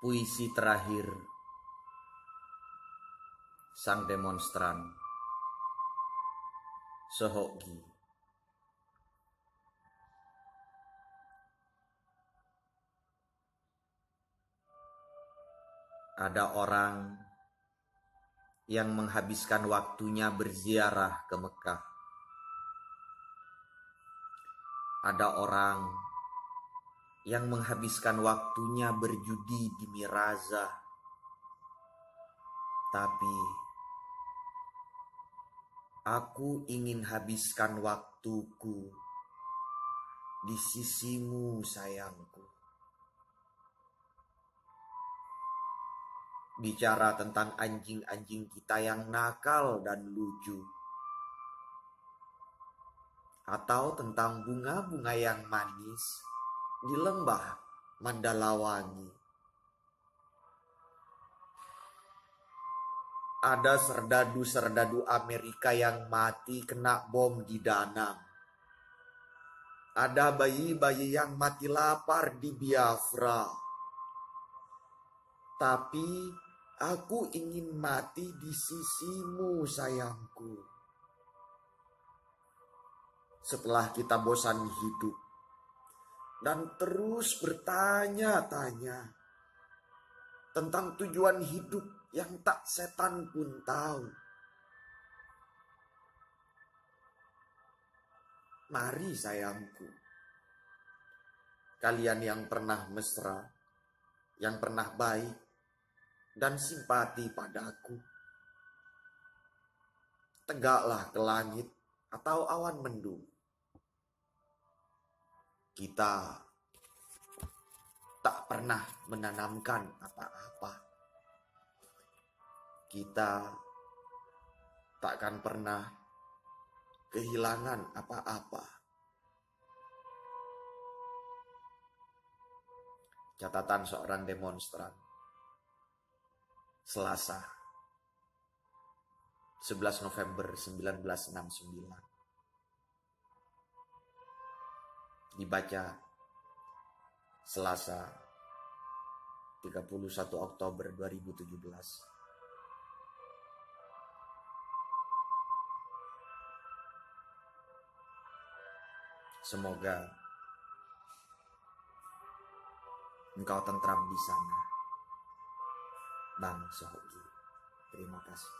puisi terakhir. Sang demonstran. Sehoki ada orang yang menghabiskan waktunya berziarah ke Mekah. Ada orang yang menghabiskan waktunya berjudi di Miraza. Tapi aku ingin habiskan waktuku di sisimu sayangku. Bicara tentang anjing-anjing kita yang nakal dan lucu atau tentang bunga-bunga yang manis di lembah Mandalawangi. Ada serdadu-serdadu Amerika yang mati kena bom di Danang. Ada bayi-bayi yang mati lapar di Biafra. Tapi aku ingin mati di sisimu sayangku setelah kita bosan hidup dan terus bertanya-tanya tentang tujuan hidup yang tak setan pun tahu. Mari sayangku, kalian yang pernah mesra, yang pernah baik, dan simpati padaku. Tegaklah ke langit atau awan mendung kita tak pernah menanamkan apa-apa. Kita takkan pernah kehilangan apa-apa. Catatan seorang demonstran. Selasa 11 November 1969 dibaca Selasa 31 Oktober 2017. Semoga engkau tentram di sana. Bang Sohoki. Terima kasih.